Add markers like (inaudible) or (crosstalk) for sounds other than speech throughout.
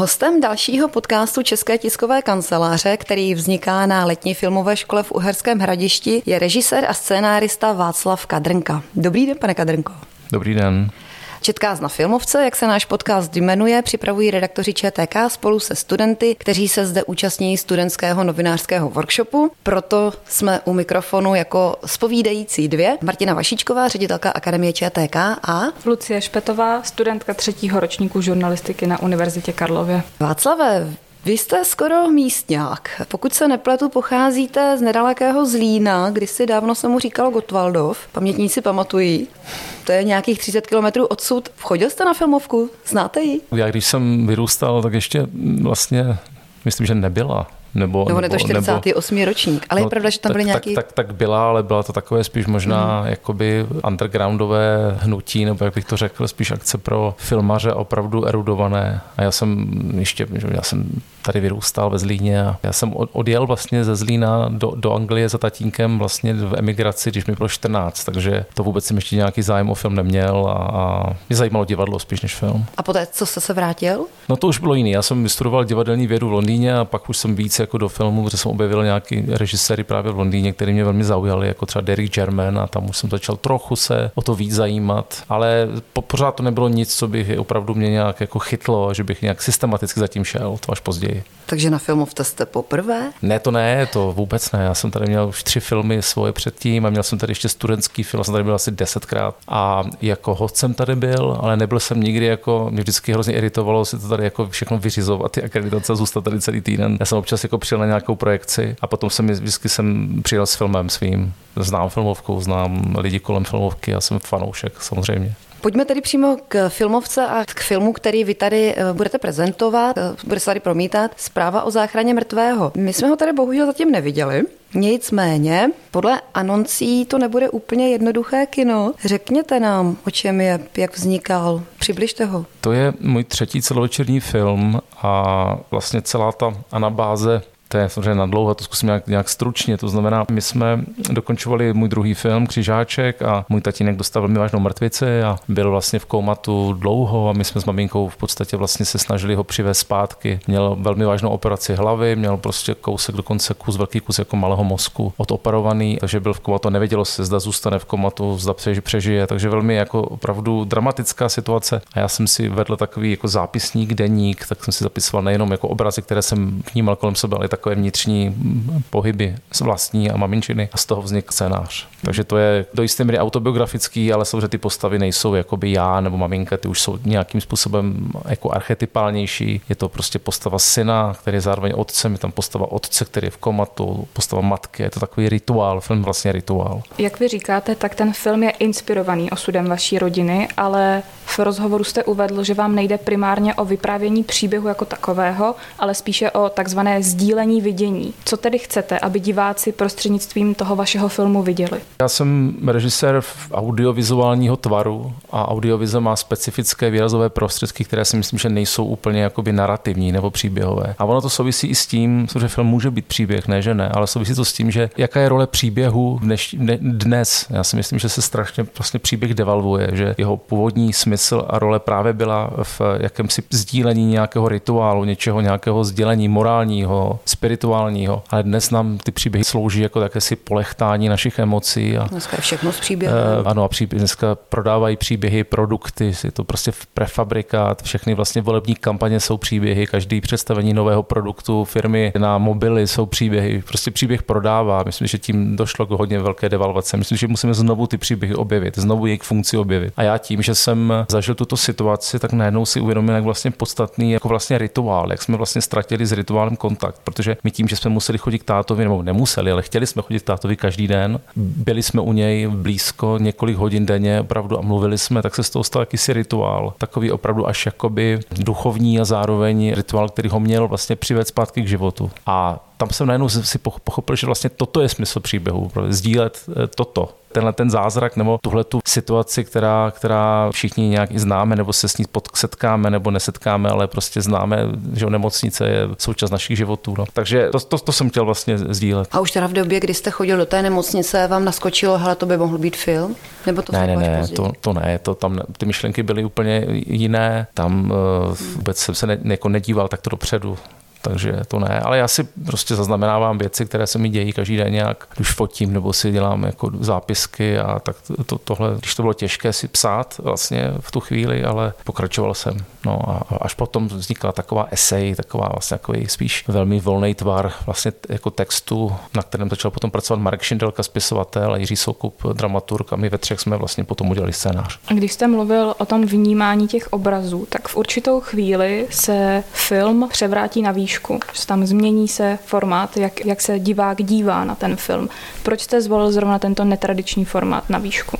Hostem dalšího podcastu České tiskové kanceláře, který vzniká na letní filmové škole v Uherském hradišti, je režisér a scénárista Václav Kadrnka. Dobrý den, pane Kadrnko. Dobrý den. Četkáz na filmovce, jak se náš podcast jmenuje, připravují redaktoři ČTK spolu se studenty, kteří se zde účastní studentského novinářského workshopu. Proto jsme u mikrofonu jako spovídající dvě. Martina Vašičková, ředitelka Akademie ČTK a Lucie Špetová, studentka třetího ročníku žurnalistiky na Univerzitě Karlově. Václave, vy jste skoro místňák. Pokud se nepletu, pocházíte z nedalekého Zlína, si dávno se mu říkalo Gotwaldov. Pamětníci pamatují. To je nějakých 30 kilometrů odsud. Vchodil jste na filmovku? Znáte ji? Já když jsem vyrůstal, tak ještě vlastně myslím, že nebyla. Nebo, nebo, nebo je to 48. Nebo, ročník, ale no, je pravda, že tam byly nějaký... Tak, tak, tak byla, ale byla to takové spíš možná mm. jakoby undergroundové hnutí, nebo jak bych to řekl, spíš akce pro filmaře opravdu erudované. A já jsem ještě, já jsem tady vyrůstal ve Zlíně a já jsem odjel vlastně ze Zlína do, do Anglie za tatínkem vlastně v emigraci, když mi bylo 14, takže to vůbec jsem ještě nějaký zájem o film neměl a, a mě zajímalo divadlo spíš než film. A poté, co jste se vrátil? No to už bylo jiný. Já jsem vystudoval divadelní vědu v Londýně a pak už jsem víc jako do filmu, protože jsem objevil nějaký režiséry právě v Londýně, který mě velmi zaujali, jako třeba Derek German a tam už jsem začal trochu se o to víc zajímat, ale po, pořád to nebylo nic, co bych opravdu mě nějak jako chytlo, že bych nějak systematicky zatím šel, to až později. Takže na filmovce jste poprvé? Ne, to ne, to vůbec ne. Já jsem tady měl už tři filmy svoje předtím a měl jsem tady ještě studentský film, jsem tady byl asi desetkrát a jako host jsem tady byl, ale nebyl jsem nikdy jako, mě vždycky hrozně iritovalo si to tady jako všechno vyřizovat, ty akreditace, zůstat tady celý týden. Já jsem občas jako přijel na nějakou projekci a potom jsem vždycky jsem přijel s filmem svým. Znám filmovku, znám lidi kolem filmovky, já jsem fanoušek samozřejmě. Pojďme tedy přímo k filmovce a k filmu, který vy tady eh, budete prezentovat, eh, bude se tady promítat, zpráva o záchraně mrtvého. My jsme ho tady bohužel zatím neviděli, Nicméně, podle anoncí to nebude úplně jednoduché kino. Řekněte nám, o čem je, jak vznikal. Přibližte ho. To je můj třetí celovečerní film a vlastně celá ta anabáze to je samozřejmě na dlouho, to zkusím nějak, nějak stručně. To znamená, my jsme dokončovali můj druhý film Křižáček a můj tatínek dostal velmi vážnou mrtvici a byl vlastně v koumatu dlouho a my jsme s maminkou v podstatě vlastně se snažili ho přivést zpátky. Měl velmi vážnou operaci hlavy, měl prostě kousek dokonce kus, velký kus jako malého mozku odoperovaný, takže byl v komatu, nevědělo se, zda zůstane v komatu, zda přežije, takže velmi jako opravdu dramatická situace. A já jsem si vedl takový jako zápisník, deník, tak jsem si zapisoval nejenom jako obrazy, které jsem vnímal kolem sebe, ale tak takové vnitřní pohyby z vlastní a maminčiny a z toho vznikl scénář. Takže to je do jisté míry autobiografický, ale samozřejmě ty postavy nejsou jakoby já nebo maminka, ty už jsou nějakým způsobem jako archetypálnější. Je to prostě postava syna, který je zároveň otcem, je tam postava otce, který je v komatu, postava matky, je to takový rituál, film vlastně rituál. Jak vy říkáte, tak ten film je inspirovaný osudem vaší rodiny, ale v rozhovoru jste uvedl, že vám nejde primárně o vyprávění příběhu jako takového, ale spíše o takzvané sdílení vidění. Co tedy chcete, aby diváci prostřednictvím toho vašeho filmu viděli? Já jsem režisér audiovizuálního tvaru a audiovize má specifické výrazové prostředky, které si myslím, že nejsou úplně jakoby narrativní nebo příběhové. A ono to souvisí i s tím, že film může být příběh, ne že ne, ale souvisí to s tím, že jaká je role příběhu dneš, dnes. Já si myslím, že se strašně vlastně příběh devalvuje, že jeho původní smysl a role právě byla v jakémsi sdílení nějakého rituálu, něčeho, nějakého sdělení morálního, spirituálního. Ale dnes nám ty příběhy slouží jako jakési polechtání našich emocí a, dneska je všechno z příběhu. Uh, ano, a příběh, dneska prodávají příběhy, produkty, je to prostě prefabrikát, všechny vlastně volební kampaně jsou příběhy, každý představení nového produktu firmy na mobily jsou příběhy, prostě příběh prodává. Myslím, že tím došlo k hodně velké devalvace. Myslím, že musíme znovu ty příběhy objevit, znovu jejich funkci objevit. A já tím, že jsem zažil tuto situaci, tak najednou si uvědomil, jak vlastně podstatný jako vlastně rituál, jak jsme vlastně ztratili s rituálem kontakt, protože my tím, že jsme museli chodit k tátovi, nebo nemuseli, ale chtěli jsme chodit k tátovi každý den, byli byli jsme u něj blízko několik hodin denně opravdu a mluvili jsme, tak se z toho stal jakýsi rituál. Takový opravdu až jakoby duchovní a zároveň rituál, který ho měl vlastně přivést zpátky k životu. A tam jsem najednou si pochopil, že vlastně toto je smysl příběhu, sdílet eh, toto tenhle ten zázrak nebo tuhle tu situaci, která, která všichni nějak známe nebo se s ní setkáme nebo nesetkáme, ale prostě známe, že nemocnice je součást našich životů. No. Takže to, to, to, jsem chtěl vlastně sdílet. A už teda v době, kdy jste chodil do té nemocnice, vám naskočilo, hele, to by mohl být film? Nebo to ne, ne, ne, to, to ne, to tam, ty myšlenky byly úplně jiné, tam uh, vůbec jsem se ne, jako nedíval takto dopředu takže to ne, ale já si prostě zaznamenávám věci, které se mi dějí každý den nějak, když fotím nebo si dělám jako zápisky a tak to, tohle, když to bylo těžké si psát vlastně v tu chvíli, ale pokračoval jsem. No a až potom vznikla taková esej, taková vlastně takový spíš velmi volný tvar vlastně jako textu, na kterém začal potom pracovat Marek Šindelka, spisovatel a Jiří Soukup, dramaturg a my ve třech jsme vlastně potom udělali scénář. Když jste mluvil o tom vnímání těch obrazů, tak v určitou chvíli se film převrátí na výš knížku, že tam změní se formát, jak, jak se divák dívá na ten film. Proč jste zvolil zrovna tento netradiční formát na výšku?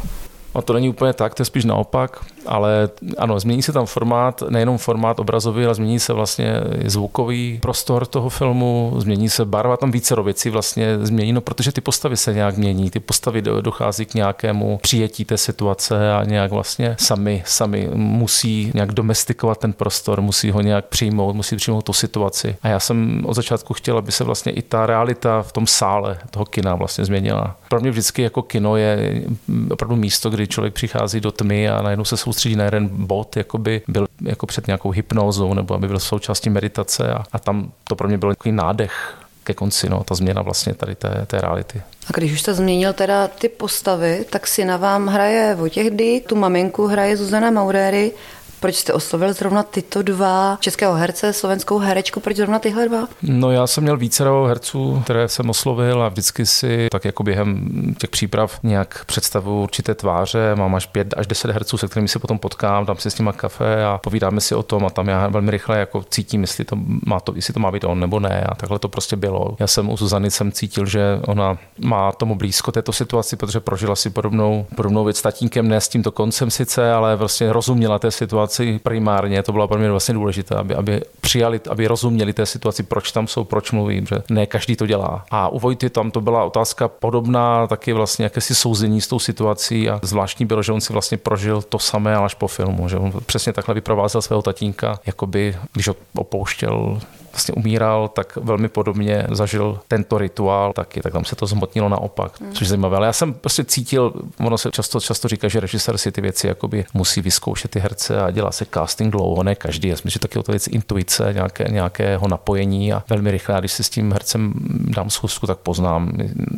A to není úplně tak, to je spíš naopak ale ano, změní se tam formát, nejenom formát obrazový, ale změní se vlastně zvukový prostor toho filmu, změní se barva, tam více věcí vlastně změní, no protože ty postavy se nějak mění, ty postavy dochází k nějakému přijetí té situace a nějak vlastně sami, sami musí nějak domestikovat ten prostor, musí ho nějak přijmout, musí přijmout tu situaci. A já jsem od začátku chtěl, aby se vlastně i ta realita v tom sále toho kina vlastně změnila. Pro mě vždycky jako kino je opravdu místo, kdy člověk přichází do tmy a najednou se soustředí na jeden bod, jako by byl jako před nějakou hypnózou nebo aby byl součástí meditace a, a tam to pro mě byl takový nádech ke konci, no, ta změna vlastně tady té, té reality. A když už jste změnil teda ty postavy, tak si na vám hraje Vojtěch tu maminku hraje Zuzana Mauréry proč jste oslovil zrovna tyto dva českého herce, slovenskou herečku, proč zrovna tyhle dva? No já jsem měl více herců, které jsem oslovil a vždycky si tak jako během těch příprav nějak představu určité tváře. Mám až pět až deset herců, se kterými se potom potkám, dám si s nimi kafe a povídáme si o tom a tam já velmi rychle jako cítím, jestli to má, to, jestli to má být on nebo ne a takhle to prostě bylo. Já jsem u Zuzany jsem cítil, že ona má tomu blízko této situaci, protože prožila si podobnou, podobnou věc s tatínkem, ne s tímto koncem sice, ale vlastně rozuměla té situaci situaci primárně, to bylo pro mě vlastně důležité, aby, aby přijali, aby rozuměli té situaci, proč tam jsou, proč mluví, že ne každý to dělá. A u Vojty tam to byla otázka podobná, taky vlastně jakési souzení s tou situací a zvláštní bylo, že on si vlastně prožil to samé, až po filmu, že on přesně takhle vyprovázel svého tatínka, jakoby když opouštěl vlastně umíral, tak velmi podobně zažil tento rituál taky, tak tam se to zhmotnilo naopak, mm. což je zajímavé. Ale já jsem prostě cítil, ono se často, často říká, že režisér si ty věci jakoby musí vyzkoušet ty herce a dělá se casting dlouho, ne každý. Já myslím, že taky o to věc intuice, nějaké, nějakého napojení a velmi rychle, a když si s tím hercem dám schůzku, tak poznám,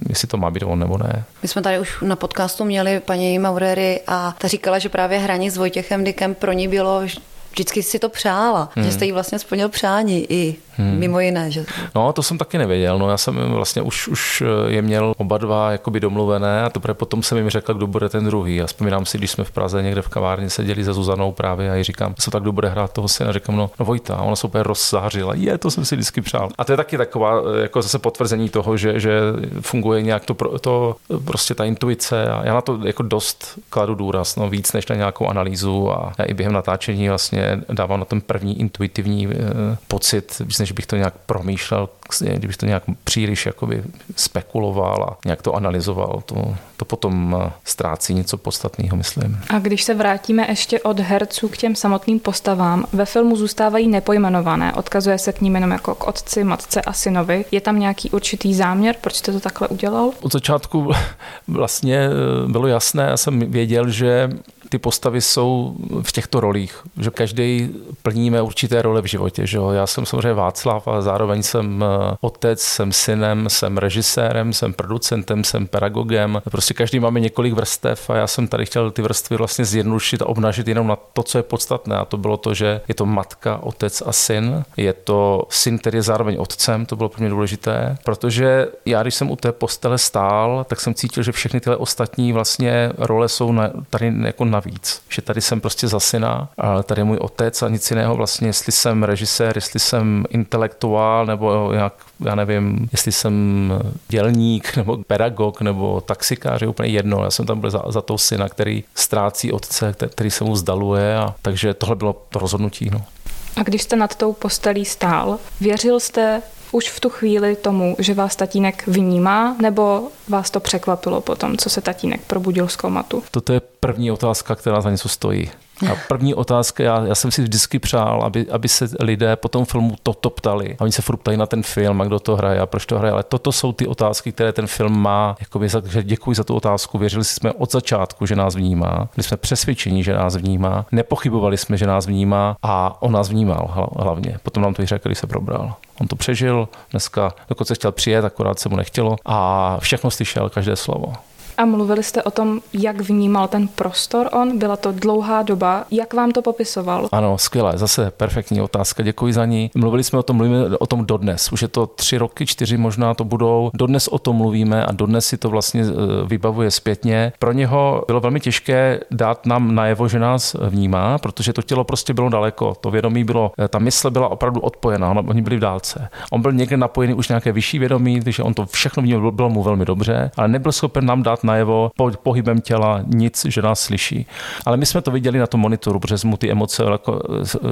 jestli to má být on nebo ne. My jsme tady už na podcastu měli paní Maurery a ta říkala, že právě hraní s Vojtěchem Dykem pro ní bylo vždycky si to přála, hmm. že jste jí vlastně splnil přání i Hmm. Mimo jiné, že? No, to jsem taky nevěděl. No, já jsem vlastně už, už je měl oba dva jakoby domluvené a teprve potom jsem jim řekl, kdo bude ten druhý. A vzpomínám si, když jsme v Praze někde v kavárně seděli se Zuzanou právě a ji říkám, co tak kdo bude hrát toho syna. Říkám, no, no Vojta. A ona se úplně rozzářila. Je, to jsem si vždycky přál. A to je taky taková jako zase potvrzení toho, že, že funguje nějak to, to, prostě ta intuice. A já na to jako dost kladu důraz, no, víc než na nějakou analýzu a já i během natáčení vlastně dávám na ten první intuitivní eh, pocit, než bych to nějak promýšlel, kdybych to nějak příliš jakoby spekuloval a nějak to analyzoval, to, to potom eh, ztrácí něco podstatného, myslím. A když se vrátíme ještě od herců k těm samotným postavám, ve filmu zůstávají nepojmenované, odkazuje se k ním jenom jako k otci, matce a synovi. Je tam nějaký určitý záměr, proč jste to takhle udělal? Od začátku (laughs) vlastně eh, bylo jasné, já jsem věděl, že ty postavy jsou v těchto rolích, že každý plníme určité role v životě. Že jo? Já jsem samozřejmě Václav, ale zároveň jsem eh, otec, jsem synem, jsem režisérem, jsem producentem, jsem pedagogem. Prostě každý máme několik vrstev a já jsem tady chtěl ty vrstvy vlastně zjednodušit a obnažit jenom na to, co je podstatné. A to bylo to, že je to matka, otec a syn. Je to syn, který je zároveň otcem, to bylo pro mě důležité, protože já, když jsem u té postele stál, tak jsem cítil, že všechny tyhle ostatní vlastně role jsou na, tady jako na navíc. Že tady jsem prostě za syna, ale tady je můj otec a nic jiného vlastně, jestli jsem režisér, jestli jsem intelektuál, nebo jak, já nevím, jestli jsem dělník, nebo pedagog, nebo taxikář, je úplně jedno. Já jsem tam byl za, za toho syna, který ztrácí otce, který se mu zdaluje a takže tohle bylo to rozhodnutí. No. A když jste nad tou postelí stál, věřil jste už v tu chvíli tomu, že vás tatínek vnímá, nebo vás to překvapilo potom, co se tatínek probudil z komatu? Toto je první otázka, která za něco stojí. A první otázka, já, já jsem si vždycky přál, aby, aby se lidé po tom filmu toto ptali. A oni se furt ptají na ten film a kdo to hraje a proč to hraje. Ale toto jsou ty otázky, které ten film má. Jakoby, že děkuji za tu otázku. Věřili jsme od začátku, že nás vnímá. Byli jsme přesvědčeni, že nás vnímá. Nepochybovali jsme, že nás vnímá a on nás vnímal hlavně. Potom nám to řekl, když se probral. On to přežil, dneska dokonce chtěl přijet, akorát se mu nechtělo a všechno slyšel, každé slovo. A mluvili jste o tom, jak vnímal ten prostor on? Byla to dlouhá doba. Jak vám to popisoval? Ano, skvěle. Zase perfektní otázka. Děkuji za ní. Mluvili jsme o tom, mluvíme o tom dodnes. Už je to tři roky, čtyři možná to budou. Dodnes o tom mluvíme a dodnes si to vlastně e, vybavuje zpětně. Pro něho bylo velmi těžké dát nám najevo, že nás vnímá, protože to tělo prostě bylo daleko. To vědomí bylo, e, ta mysl byla opravdu odpojená. Oni byli v dálce. On byl někde napojený už nějaké vyšší vědomí, takže on to všechno vnímal, bylo mu velmi dobře, ale nebyl schopen nám dát najevo po, pohybem těla nic, že nás slyší. Ale my jsme to viděli na tom monitoru, protože mu ty emoce jako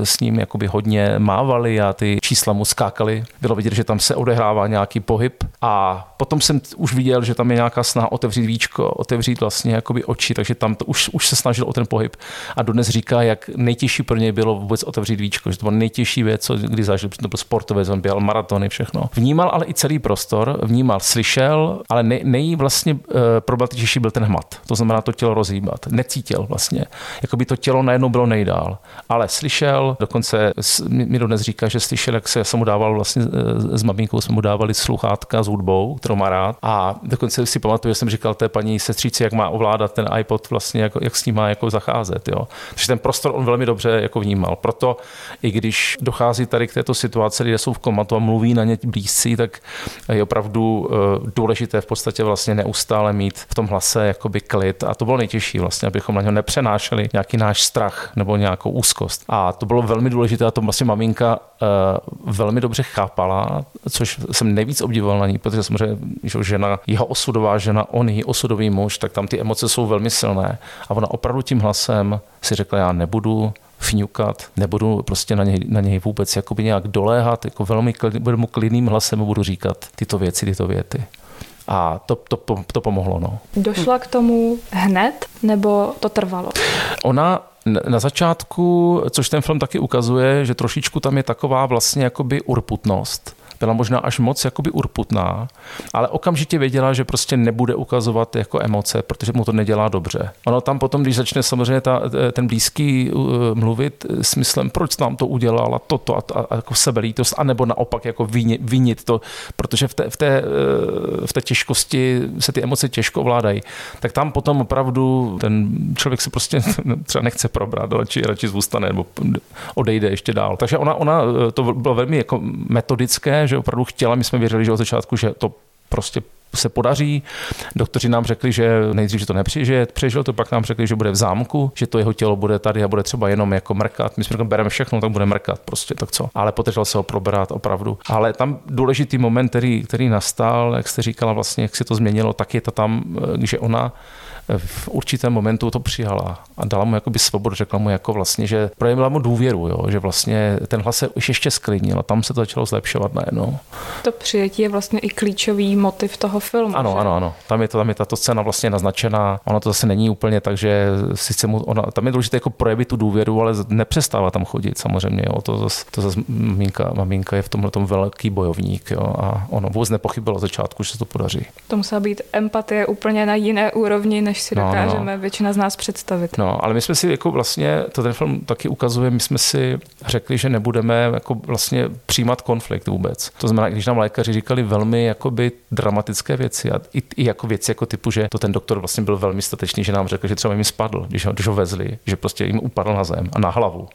s, ním jakoby hodně mávaly a ty čísla mu skákaly. Bylo vidět, že tam se odehrává nějaký pohyb a potom jsem už viděl, že tam je nějaká snaha otevřít víčko, otevřít vlastně jakoby oči, takže tam to už, už se snažil o ten pohyb. A dodnes říká, jak nejtěžší pro něj bylo vůbec otevřít víčko, že to bylo nejtěžší věc, co kdy zažil, protože to byl sportovec, on běhal maratony, všechno. Vnímal ale i celý prostor, vnímal, slyšel, ale nej, nej vlastně uh, problematičnější byl ten hmat. To znamená to tělo rozhýbat. Necítil vlastně. Jakoby to tělo najednou bylo nejdál. Ale slyšel, dokonce mi dodnes říká, že slyšel, jak se, já jsem mu dával vlastně eh, s maminkou, jsme mu dávali sluchátka s hudbou, kterou má rád. A dokonce si pamatuju, že jsem říkal té paní sestřici, jak má ovládat ten iPod, vlastně, jak, jak s ním má jako zacházet. Jo. Takže ten prostor on velmi dobře jako vnímal. Proto i když dochází tady k této situaci, kde jsou v komatu a mluví na ně blízcí, tak je opravdu eh, důležité v podstatě vlastně neustále mít v tom hlase jakoby klid. A to bylo nejtěžší vlastně, abychom na něho nepřenášeli nějaký náš strach nebo nějakou úzkost. A to bylo velmi důležité a to vlastně maminka uh, velmi dobře chápala, což jsem nejvíc obdivoval na ní, protože samozřejmě že žena, jeho osudová žena, on její osudový muž, tak tam ty emoce jsou velmi silné. A ona opravdu tím hlasem si řekla, já nebudu fňukat, nebudu prostě na něj, na něj vůbec jakoby nějak doléhat, jako velmi klid, budu mu klidným hlasem budu říkat tyto věci, tyto věty a to, to, to pomohlo. No. Došla k tomu hned nebo to trvalo? Ona na začátku, což ten film taky ukazuje, že trošičku tam je taková vlastně jakoby urputnost, byla možná až moc jakoby urputná, ale okamžitě věděla, že prostě nebude ukazovat jako emoce, protože mu to nedělá dobře. Ono tam potom, když začne samozřejmě ta, ten blízký uh, mluvit smyslem, proč nám to udělala, toto a, a, a jako sebelítost, anebo naopak jako vinit, vinit to, protože v té, v, té, v té těžkosti se ty emoce těžko ovládají, tak tam potom opravdu ten člověk se prostě (laughs) třeba nechce probrat, radši, radši zůstane nebo odejde ještě dál. Takže ona, ona to bylo velmi jako metodické, že opravdu chtěla, my jsme věřili, že od začátku, že to prostě se podaří. Doktoři nám řekli, že nejdřív, že to nepřežije, přežil to, pak nám řekli, že bude v zámku, že to jeho tělo bude tady a bude třeba jenom jako mrkat. My jsme řekli, bereme všechno, tak bude mrkat, prostě tak co. Ale potřeboval se ho probrat opravdu. Ale tam důležitý moment, který, který nastal, jak jste říkala, vlastně, jak se to změnilo, tak je to tam, že ona v určitém momentu to přijala a dala mu jakoby svobodu, řekla mu jako vlastně, že projevila mu důvěru, jo, že vlastně ten hlas se už ještě sklidnil a tam se to začalo zlepšovat najednou. To přijetí je vlastně i klíčový motiv toho filmu. Ano, že? ano, ano. Tam je, to, tam je tato scéna vlastně naznačená. Ona to zase není úplně tak, že sice mu, ona, tam je důležité jako projevit tu důvěru, ale nepřestává tam chodit samozřejmě. Jo. To zase, to zase maminka, maminka je v tomhle tom velký bojovník jo, a ono vůbec nepochybilo od začátku, že se to podaří. To musela být empatie úplně na jiné úrovni, než si dokážeme no, no. většina z nás představit. No, ale my jsme si jako vlastně, to ten film taky ukazuje, my jsme si řekli, že nebudeme jako vlastně přijímat konflikt vůbec. To znamená, když nám lékaři říkali velmi jakoby dramatické věci a i, i jako věci jako typu, že to ten doktor vlastně byl velmi statečný, že nám řekl, že třeba jim spadl, když ho, když ho vezli, že prostě jim upadl na zem a na hlavu.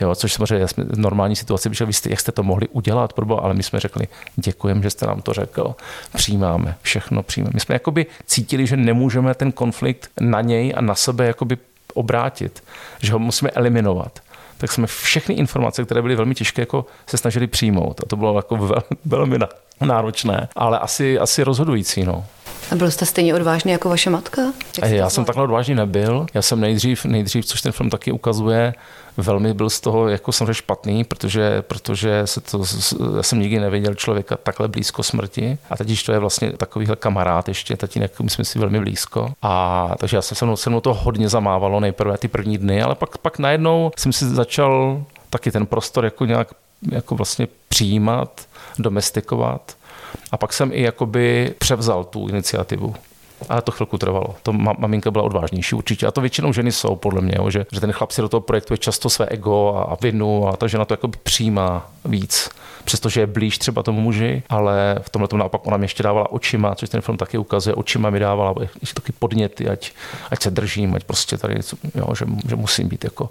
Jo, což samozřejmě jsme v normální situaci, že vy jste, jak jste to mohli udělat, probo, ale my jsme řekli, děkujeme, že jste nám to řekl, přijímáme, všechno přijímáme. My jsme jakoby cítili, že nemůžeme ten konflikt na něj a na sebe jakoby obrátit, že ho musíme eliminovat tak jsme všechny informace, které byly velmi těžké, jako se snažili přijmout. A to bylo jako (laughs) velmi náročné, ale asi, asi rozhodující. No. A byl jste stejně odvážný jako vaše matka? Jak já jsem takhle odvážný nebyl. Já jsem nejdřív, nejdřív, což ten film taky ukazuje, velmi byl z toho jako samozřejmě špatný, protože, protože se to, já jsem nikdy neviděl člověka takhle blízko smrti a teď, to je vlastně takovýhle kamarád ještě, tatínek, my jsme si velmi blízko. A takže já jsem se mnou, se mnou to hodně zamávalo nejprve ty první dny, ale pak, pak najednou jsem si začal taky ten prostor jako nějak jako vlastně přijímat, domestikovat. A pak jsem i jakoby převzal tu iniciativu. Ale to chvilku trvalo. To maminka byla odvážnější určitě. A to většinou ženy jsou, podle mě, že, že ten chlap si do toho projektuje často své ego a, a vinu a ta žena to jako přijímá víc. Přestože je blíž třeba tomu muži, ale v tomhle naopak ona mě ještě dávala očima, což ten film taky ukazuje. Očima mi dávala ještě taky podněty, ať, ať se držím, ať prostě tady, jo, že, že musím být jako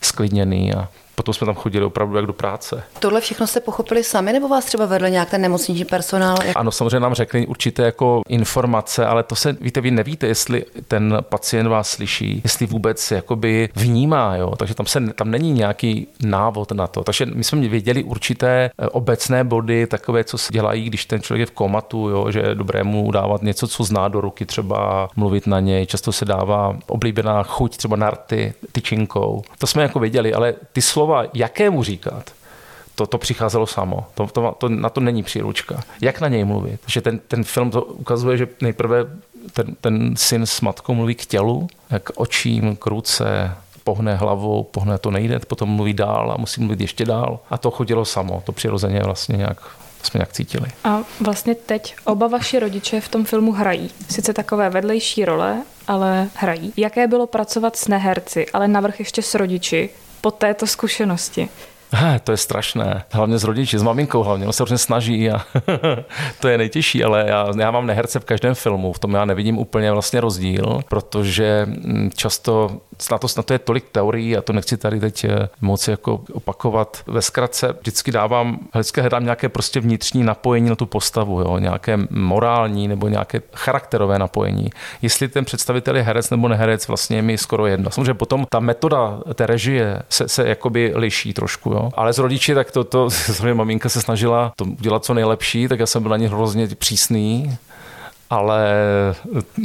sklidněný a potom jsme tam chodili opravdu jak do práce. Tohle všechno jste pochopili sami, nebo vás třeba vedl nějak ten nemocniční personál? Jak... Ano, samozřejmě nám řekli určité jako informace, ale to se, víte, vy nevíte, jestli ten pacient vás slyší, jestli vůbec jakoby vnímá, jo? takže tam, se, tam není nějaký návod na to. Takže my jsme věděli určité eh, obecné body, takové, co se dělají, když ten člověk je v komatu, jo? že je dobré mu dávat něco, co zná do ruky, třeba mluvit na něj. Často se dává oblíbená chuť, třeba narty, tyčinkou. To jsme jako věděli, ale ty slova slova, jakému říkat, to, to přicházelo samo. To, to, to, na to není příručka. Jak na něj mluvit? Že ten, ten film to ukazuje, že nejprve ten, ten syn s matkou mluví k tělu, k očím, k ruce, pohne hlavou, pohne to nejde, potom mluví dál a musí mluvit ještě dál. A to chodilo samo, to přirozeně vlastně nějak jsme nějak cítili. A vlastně teď oba vaši rodiče v tom filmu hrají. Sice takové vedlejší role, ale hrají. Jaké bylo pracovat s neherci, ale navrch ještě s rodiči, po této zkušenosti? He, to je strašné. Hlavně s rodiči, s maminkou hlavně. On se hrozně snaží a (laughs) to je nejtěžší, ale já, já mám neherce v každém filmu. V tom já nevidím úplně vlastně rozdíl, protože mm, často na to, na to je tolik teorií a to nechci tady teď eh, moc jako opakovat. Ve zkratce vždycky dávám, vždycky hledám nějaké prostě vnitřní napojení na tu postavu, jo? nějaké morální nebo nějaké charakterové napojení. Jestli ten představitel je herec nebo neherec, vlastně mi skoro jedno. Samozřejmě potom ta metoda té režie se, se jakoby liší trošku, jo? Ale s rodiči tak to, to (laughs) maminka se snažila to udělat co nejlepší, tak já jsem byl na ně hrozně přísný ale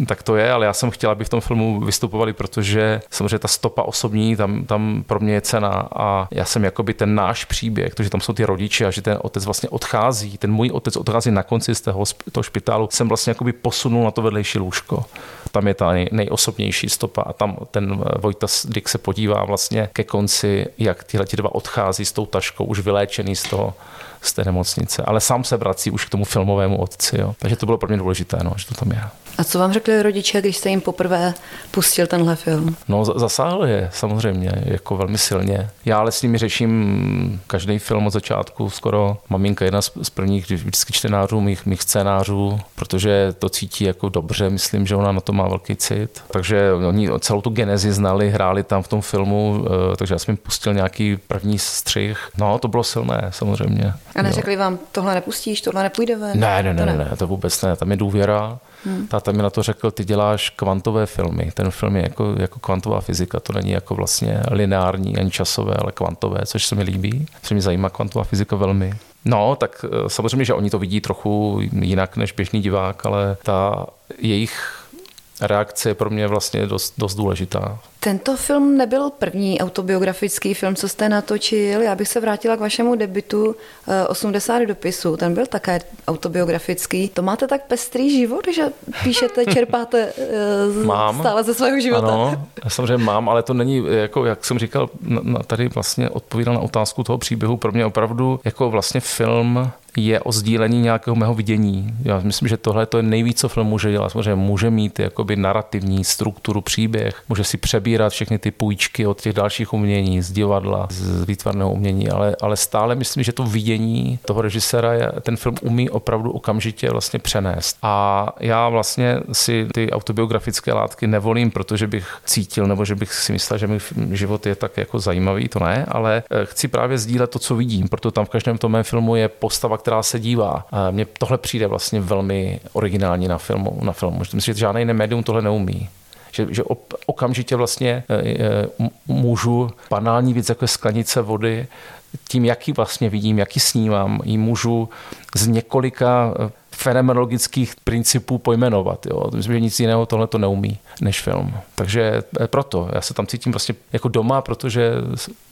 tak to je, ale já jsem chtěl, aby v tom filmu vystupovali, protože samozřejmě ta stopa osobní tam, tam pro mě je cena a já jsem jakoby ten náš příběh, protože tam jsou ty rodiče a že ten otec vlastně odchází, ten můj otec odchází na konci z toho, toho špitálu, jsem vlastně jakoby posunul na to vedlejší lůžko. Tam je ta nej, nejosobnější stopa a tam ten Vojta Dick se podívá vlastně ke konci, jak tyhle dva odchází s tou taškou, už vyléčený z toho z té nemocnice, ale sám se vrací už k tomu filmovému otci. Jo. Takže to bylo pro mě důležité, no, že to tam je. A co vám řekli rodiče, když jste jim poprvé pustil tenhle film? No, zasáhl je samozřejmě, jako velmi silně. Já ale s nimi řeším každý film od začátku, skoro maminka jedna z prvních vždycky čtenářů mých, mých scénářů, protože to cítí jako dobře, myslím, že ona na to má velký cit. Takže oni celou tu genezi znali, hráli tam v tom filmu, eh, takže já jsem jim pustil nějaký první střih. No, to bylo silné, samozřejmě. A neřekli jo. vám, tohle nepustíš, tohle nepůjde ven? Ne, ne, ne, ne, ne, to vůbec ne, tam je důvěra. Hmm. Táta mi na to řekl, ty děláš kvantové filmy. Ten film je jako, jako kvantová fyzika, to není jako vlastně lineární ani časové, ale kvantové, což se mi líbí. Co mě zajímá kvantová fyzika velmi. No, tak eh, samozřejmě, že oni to vidí trochu jinak než běžný divák, ale ta jejich reakce je pro mě vlastně dost, dost důležitá. Tento film nebyl první autobiografický film, co jste natočil. Já bych se vrátila k vašemu debitu 80 eh, dopisů. Ten byl také autobiografický. To máte tak pestrý život, že píšete, (laughs) čerpáte eh, mám, stále ze svého života? Ano, samozřejmě mám, ale to není, jako, jak jsem říkal, tady vlastně odpovídal na otázku toho příběhu. Pro mě opravdu jako vlastně film je o sdílení nějakého mého vidění. Já myslím, že tohle to je nejvíc, co film může dělat. Samozřejmě může mít jakoby narrativní strukturu, příběh, může si přebírat všechny ty půjčky od těch dalších umění, z divadla, z výtvarného umění, ale, ale stále myslím, že to vidění toho režiséra je, ten film umí opravdu okamžitě vlastně přenést. A já vlastně si ty autobiografické látky nevolím, protože bych cítil nebo že bych si myslel, že mi život je tak jako zajímavý, to ne, ale eh, chci právě sdílet to, co vidím, proto tam v každém tom mém filmu je postava, která se dívá. Mně tohle přijde vlastně velmi originální na filmu. Na filmu. Myslím že žádný jiný médium tohle neumí že, že okamžitě vlastně e, e, můžu banální věc jako sklenice vody tím, jaký vlastně vidím, jaký snímám, ji můžu z několika fenomenologických principů pojmenovat. Jo. Myslím, že nic jiného tohle to neumí než film. Takže eh, proto já se tam cítím vlastně jako doma, protože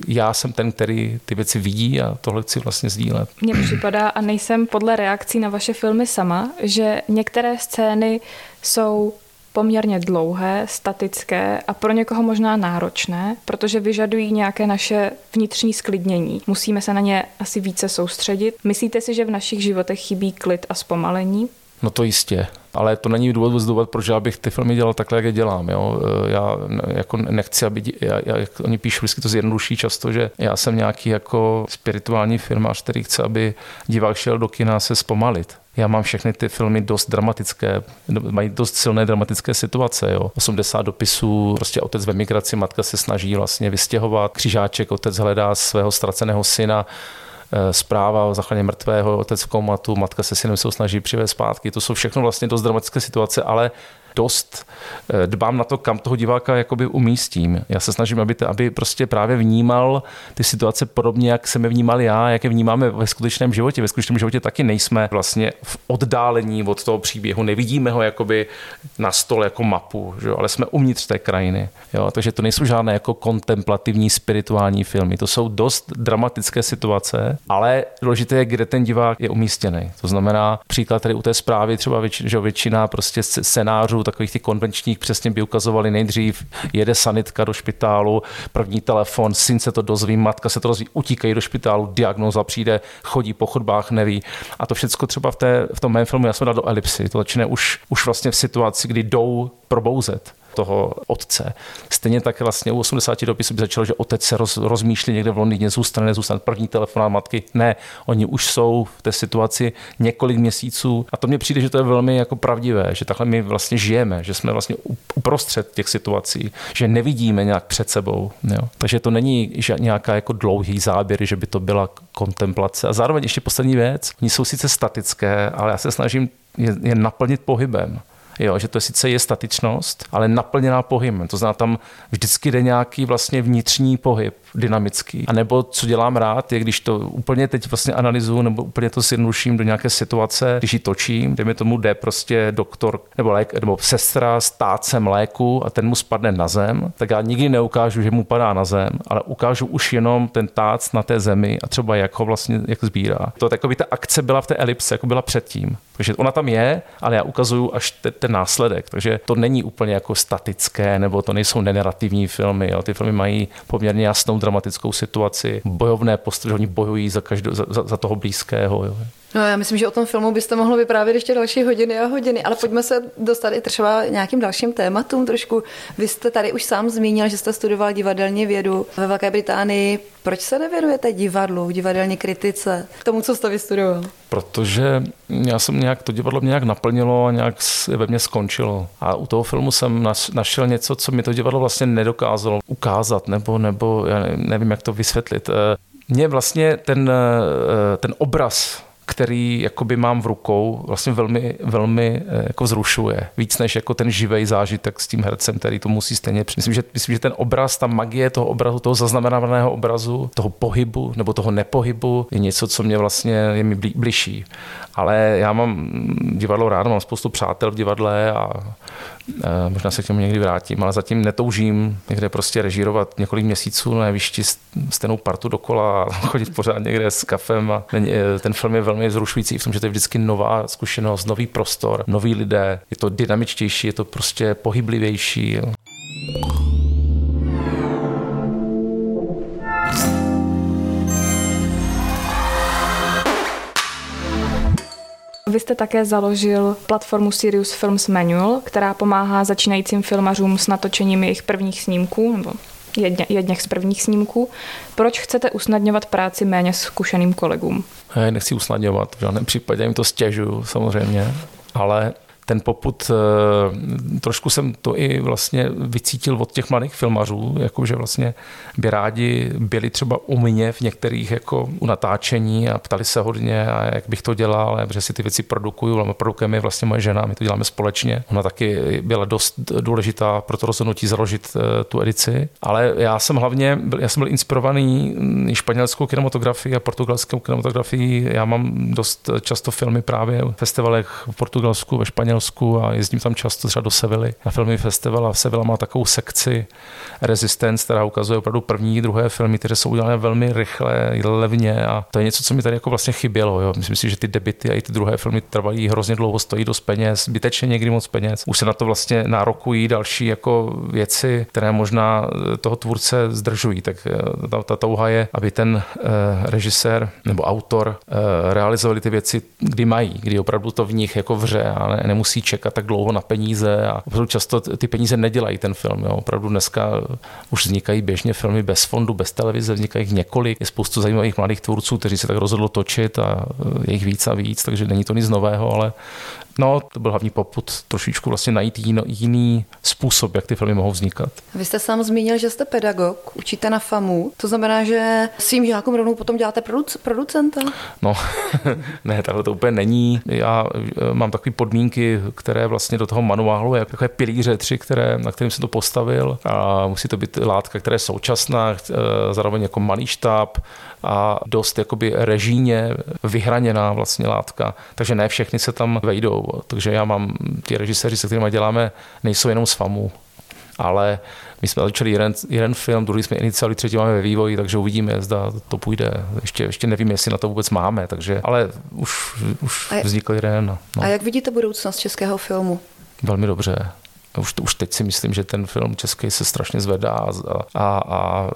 já jsem ten, který ty věci vidí a tohle chci vlastně sdílet. Mně připadá, a nejsem podle reakcí na vaše filmy sama, že některé scény jsou poměrně dlouhé, statické a pro někoho možná náročné, protože vyžadují nějaké naše vnitřní sklidnění. Musíme se na ně asi více soustředit. Myslíte si, že v našich životech chybí klid a zpomalení? No to jistě, ale to není důvod důvod, proč já bych ty filmy dělal takhle, jak je dělám. Jo? Já jako nechci, aby, já, já, jak oni píšou, vždycky to zjednoduší často, že já jsem nějaký jako spirituální filmář, který chce, aby divák šel do kina se zpomalit já mám všechny ty filmy dost dramatické, mají dost silné dramatické situace. Jo. 80 dopisů, prostě otec ve migraci, matka se snaží vlastně vystěhovat, křižáček, otec hledá svého ztraceného syna, zpráva o zachraně mrtvého, otec v komatu, matka se synem se snaží přivést zpátky. To jsou všechno vlastně dost dramatické situace, ale dost eh, dbám na to, kam toho diváka jakoby umístím. Já se snažím, aby, to, aby prostě právě vnímal ty situace podobně, jak jsem je vnímal já, jak je vnímáme ve skutečném životě. Ve skutečném životě taky nejsme vlastně v oddálení od toho příběhu, nevidíme ho jakoby na stole jako mapu, že? ale jsme uvnitř té krajiny. Jo? Takže to nejsou žádné jako kontemplativní spirituální filmy, to jsou dost dramatické situace, ale důležité je, kde ten divák je umístěný. To znamená, příklad tady u té zprávy třeba většina, že většina prostě scénářů takových těch konvenčních přesně by ukazovali nejdřív, jede sanitka do špitálu, první telefon, syn se to dozví, matka se to dozví, utíkají do špitálu, diagnoza přijde, chodí po chodbách, neví. A to všechno třeba v, té, v tom mém filmu já jsem dal do elipsy. To začne už, už vlastně v situaci, kdy jdou probouzet toho otce. Stejně tak vlastně u 80 dopisů by začalo, že otec se roz, rozmýšlí někde v Londýně, zůstane, nezůstane. První telefonát matky, ne, oni už jsou v té situaci několik měsíců a to mně přijde, že to je velmi jako pravdivé, že takhle my vlastně žijeme, že jsme vlastně uprostřed těch situací, že nevidíme nějak před sebou. Jo. Takže to není nějaká jako dlouhý záběr, že by to byla kontemplace. A zároveň ještě poslední věc, oni jsou sice statické, ale já se snažím je, je naplnit pohybem. Jo, že to sice je statičnost, ale naplněná pohybem. To znamená, tam vždycky jde nějaký vlastně vnitřní pohyb, dynamický. A nebo co dělám rád, je když to úplně teď vlastně analyzuju nebo úplně to zjednoduším do nějaké situace, když ji točím, mi tomu jde prostě doktor nebo, lék, nebo sestra s tácem léku a ten mu spadne na zem, tak já nikdy neukážu, že mu padá na zem, ale ukážu už jenom ten tác na té zemi a třeba jak ho vlastně jak sbírá. To tak by ta akce byla v té elipse, jako byla předtím. Takže ona tam je, ale já ukazuju až te, ten následek. Takže to není úplně jako statické, nebo to nejsou nenarativní filmy. Jo. Ty filmy mají poměrně jasnou dramatickou situaci, bojovné postavy, oni bojují za, každou, za, za toho blízkého. Jo. No já myslím, že o tom filmu byste mohli vyprávět ještě další hodiny a hodiny, ale pojďme se dostat i třeba nějakým dalším tématům trošku. Vy jste tady už sám zmínil, že jste studoval divadelní vědu ve Velké Británii. Proč se nevěnujete divadlu, divadelní kritice, k tomu, co jste vystudoval? Protože já jsem nějak, to divadlo mě nějak naplnilo a nějak ve mně skončilo. A u toho filmu jsem našel něco, co mi to divadlo vlastně nedokázalo ukázat, nebo, nebo já nevím, jak to vysvětlit. Eh, mě vlastně ten, eh, ten obraz který jakoby mám v rukou, vlastně velmi, velmi eh, jako vzrušuje. Víc než jako ten živý zážitek s tím hercem, který to musí stejně. Myslím že, myslím, že ten obraz, ta magie toho obrazu, toho zaznamenaného obrazu, toho pohybu nebo toho nepohybu je něco, co mě vlastně je mi bližší. Ale já mám divadlo rád, mám spoustu přátel v divadle a možná se k tomu někdy vrátím, ale zatím netoužím někde prostě režírovat několik měsíců na jevišti stejnou partu dokola a (laughs) chodit pořád někde s kafem. A eh, ten film je velmi zrušující v tom, že to je vždycky nová zkušenost, nový prostor, noví lidé. Je to dynamičtější, je to prostě pohyblivější. Jo. Vy jste také založil platformu Sirius Films Manual, která pomáhá začínajícím filmařům s natočením jejich prvních snímků, nebo jedně, jedněch z prvních snímků. Proč chcete usnadňovat práci méně zkušeným kolegům? Já nechci usnadňovat, v žádném případě jim to stěžuju samozřejmě, ale ten poput, trošku jsem to i vlastně vycítil od těch mladých filmařů, jakože vlastně by rádi byli třeba u mě v některých jako u natáčení a ptali se hodně, a jak bych to dělal, protože si ty věci produkuju, ale produkujeme vlastně moje žena, my to děláme společně. Ona taky byla dost důležitá pro to rozhodnutí založit tu edici, ale já jsem hlavně, byl, já jsem byl inspirovaný španělskou kinematografii a portugalskou kinematografii. Já mám dost často filmy právě v festivalech v Portugalsku, ve Španělsku a jezdím tam často třeba do Sevily na filmy festival a Sevilla má takovou sekci Resistance, která ukazuje opravdu první, druhé filmy, které jsou udělané velmi rychle, levně a to je něco, co mi tady jako vlastně chybělo. Jo. Myslím si, že ty debity a i ty druhé filmy trvají hrozně dlouho, stojí dost peněz, zbytečně někdy moc peněz. Už se na to vlastně nárokují další jako věci, které možná toho tvůrce zdržují. Tak eh, ta, ta touha je, aby ten eh, režisér nebo autor eh, realizovali ty věci, kdy mají, kdy opravdu to v nich jako vře a ne, nemusí čekat tak dlouho na peníze a opravdu často ty peníze nedělají ten film. Jo. Opravdu dneska už vznikají běžně filmy bez fondu, bez televize, vznikají jich několik. Je spoustu zajímavých mladých tvůrců, kteří se tak rozhodlo točit a je jich víc a víc, takže není to nic nového, ale No, to byl hlavní poput trošičku vlastně najít jiný, jiný způsob, jak ty filmy mohou vznikat. Vy jste sám zmínil, že jste pedagog, učíte na FAMu. To znamená, že svým žákům rovnou potom děláte produc- producenta? No, (laughs) ne, takhle to úplně není. Já eh, mám takové podmínky, které vlastně do toho manuálu, jak takové pilíře tři, které, na kterým jsem to postavil. A musí to být látka, která je současná, eh, zároveň jako malý štáb, a dost jakoby režíně vyhraněná vlastně látka, takže ne všechny se tam vejdou. Takže já mám, ty režiséři, se kterými děláme, nejsou jenom z FAMu, ale my jsme začali jeden, jeden film, druhý jsme iniciali, třetí máme ve vývoji, takže uvidíme, zda to půjde. Ještě, ještě nevím, jestli na to vůbec máme, takže, ale už, už vznikl jeden. No. A jak vidíte budoucnost českého filmu? Velmi dobře. Už, už teď si myslím, že ten film český se strašně zvedá a, a, a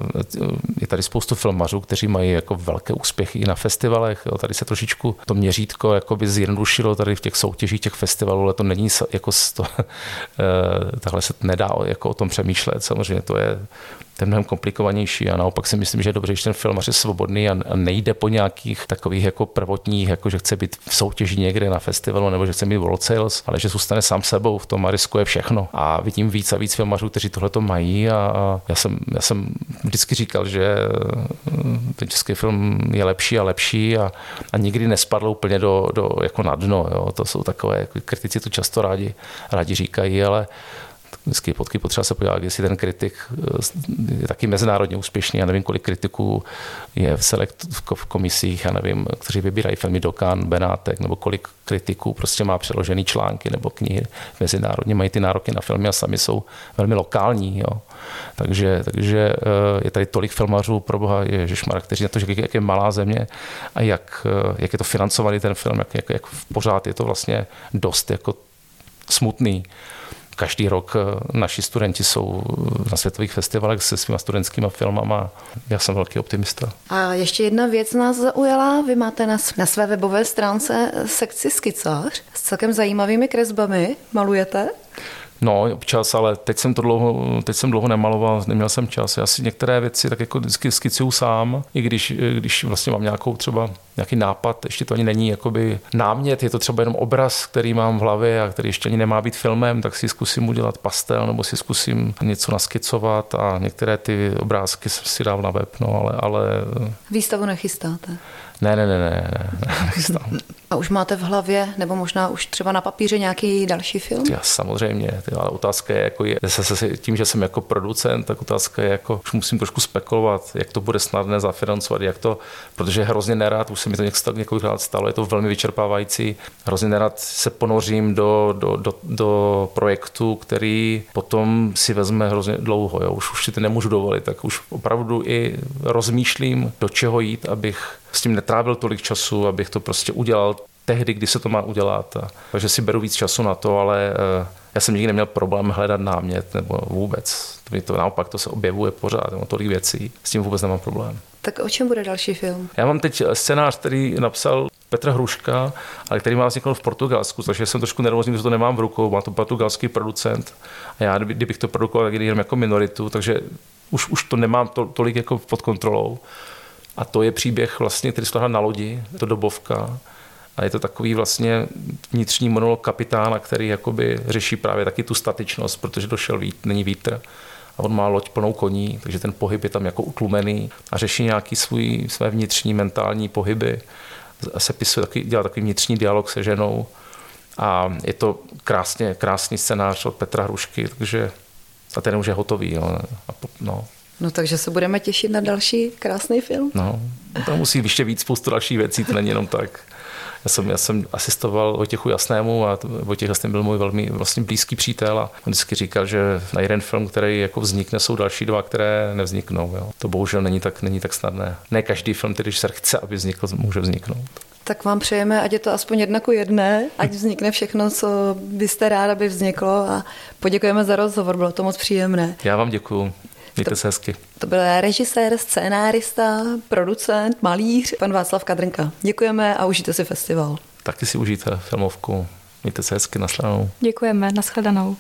je tady spoustu filmařů, kteří mají jako velké úspěchy i na festivalech. Jo. Tady se trošičku to měřítko by zjednodušilo tady v těch soutěžích těch festivalů, ale to není jako to, (laughs) eh, takhle se nedá jako o tom přemýšlet. Samozřejmě to je to je mnohem komplikovanější a naopak si myslím, že je dobře, že ten filmař je svobodný a nejde po nějakých takových jako prvotních, jako že chce být v soutěži někde na festivalu nebo že chce mít World Sales, ale že zůstane sám sebou v tom a riskuje všechno. A vidím víc a víc filmařů, kteří tohle to mají a já jsem, já jsem vždycky říkal, že mm, ten český film je lepší a lepší a, a nikdy nespadl úplně do, do jako na dno. Jo. To jsou takové, jako kritici to často rádi, rádi říkají, ale vždycky potky potřeba se podívat, jestli ten kritik eh, je taky mezinárodně úspěšný. Já nevím, kolik kritiků je v select v komisích, já nevím, kteří vybírají filmy do Cannes, Benátek, nebo kolik kritiků prostě má přeložený články nebo knihy mezinárodně, mají ty nároky na filmy a sami jsou velmi lokální. Jo. Takže, takže eh, je tady tolik filmařů pro boha Ježišmar, kteří na to, že jak je malá země a jak, eh, jak je to financovaný ten film, jak, jak, jak pořád je to vlastně dost jako smutný každý rok eh, naši studenti jsou na světových festivalech se svýma studentskými filmama. Já jsem velký optimista. A ještě jedna věc nás zaujala. Vy máte na, na své webové stránce sekci skicář s celkem zajímavými kresbami. Malujete? No, občas, ale teď jsem to dlouho, teď jsem dlouho nemaloval, neměl jsem čas. Já si některé věci tak jako vždycky skicuju sám, i když, když vlastně mám nějakou třeba nějaký nápad, ještě to ani není jakoby námět, je to třeba jenom obraz, který mám v hlavě a který ještě ani nemá být filmem, tak si zkusím udělat pastel nebo si zkusím něco naskicovat a některé ty obrázky si dám na web, no, ale, ale... Výstavu nechystáte? Ne, ne, ne, ne, ne, (laughs) A už máte v hlavě, nebo možná už třeba na papíře nějaký další film? Já samozřejmě, ale otázka je, jako je zase tím, že jsem jako producent, tak otázka je, jako už musím trošku spekulovat, jak to bude snadné zafinancovat, jak to, protože hrozně nerad, už se mi to několikrát stalo, je to velmi vyčerpávající, hrozně nerad se ponořím do, do, do, do projektu, který potom si vezme hrozně dlouho, jo. Už, už si to nemůžu dovolit, tak už opravdu i rozmýšlím, do čeho jít, abych s tím netrávil tolik času, abych to prostě udělal tehdy, kdy se to má udělat. Takže si beru víc času na to, ale eh, já jsem nikdy neměl problém hledat námět nebo vůbec. To, to naopak to se objevuje pořád, nebo tolik věcí. S tím vůbec nemám problém. Tak o čem bude další film? Já mám teď scénář, který napsal Petr Hruška, ale který má vzniknout v Portugalsku, takže jsem trošku nervózní, že to nemám v rukou. Má to portugalský producent a já, kdybych to produkoval, tak jenom jako minoritu, takže už, už to nemám to, tolik jako pod kontrolou. A to je příběh vlastně, který se na lodi, to dobovka. A je to takový vlastně vnitřní monolog kapitána, který jakoby řeší právě taky tu statičnost, protože došel vít, není vítr a on má loď plnou koní, takže ten pohyb je tam jako utlumený a řeší nějaký svůj, své vnitřní mentální pohyby. Se pisuje taky, dělá takový vnitřní dialog se ženou a je to krásně, krásný scénář od Petra Hrušky, takže a ten už je hotový. Jo. No. No takže se budeme těšit na další krásný film. No, to musí ještě víc spoustu dalších věcí, to není jenom tak. Já jsem, já jsem asistoval Vojtěchu Jasnému a Vojtěch Jasný byl můj velmi vlastně blízký přítel a on vždycky říkal, že na jeden film, který jako vznikne, jsou další dva, které nevzniknou. Jo. To bohužel není tak, není tak snadné. Ne každý film, který se chce, aby vznikl, může vzniknout. Tak vám přejeme, ať je to aspoň jedna ku jedné, ať vznikne všechno, co byste rád, aby vzniklo a poděkujeme za rozhovor, bylo to moc příjemné. Já vám děkuju. Mějte se hezky. To byl režisér, scénárista, producent, malíř, pan Václav Kadrnka. Děkujeme a užijte si festival. Taky si užijte filmovku. Mějte se hezky, nashledanou. Děkujeme, nashledanou.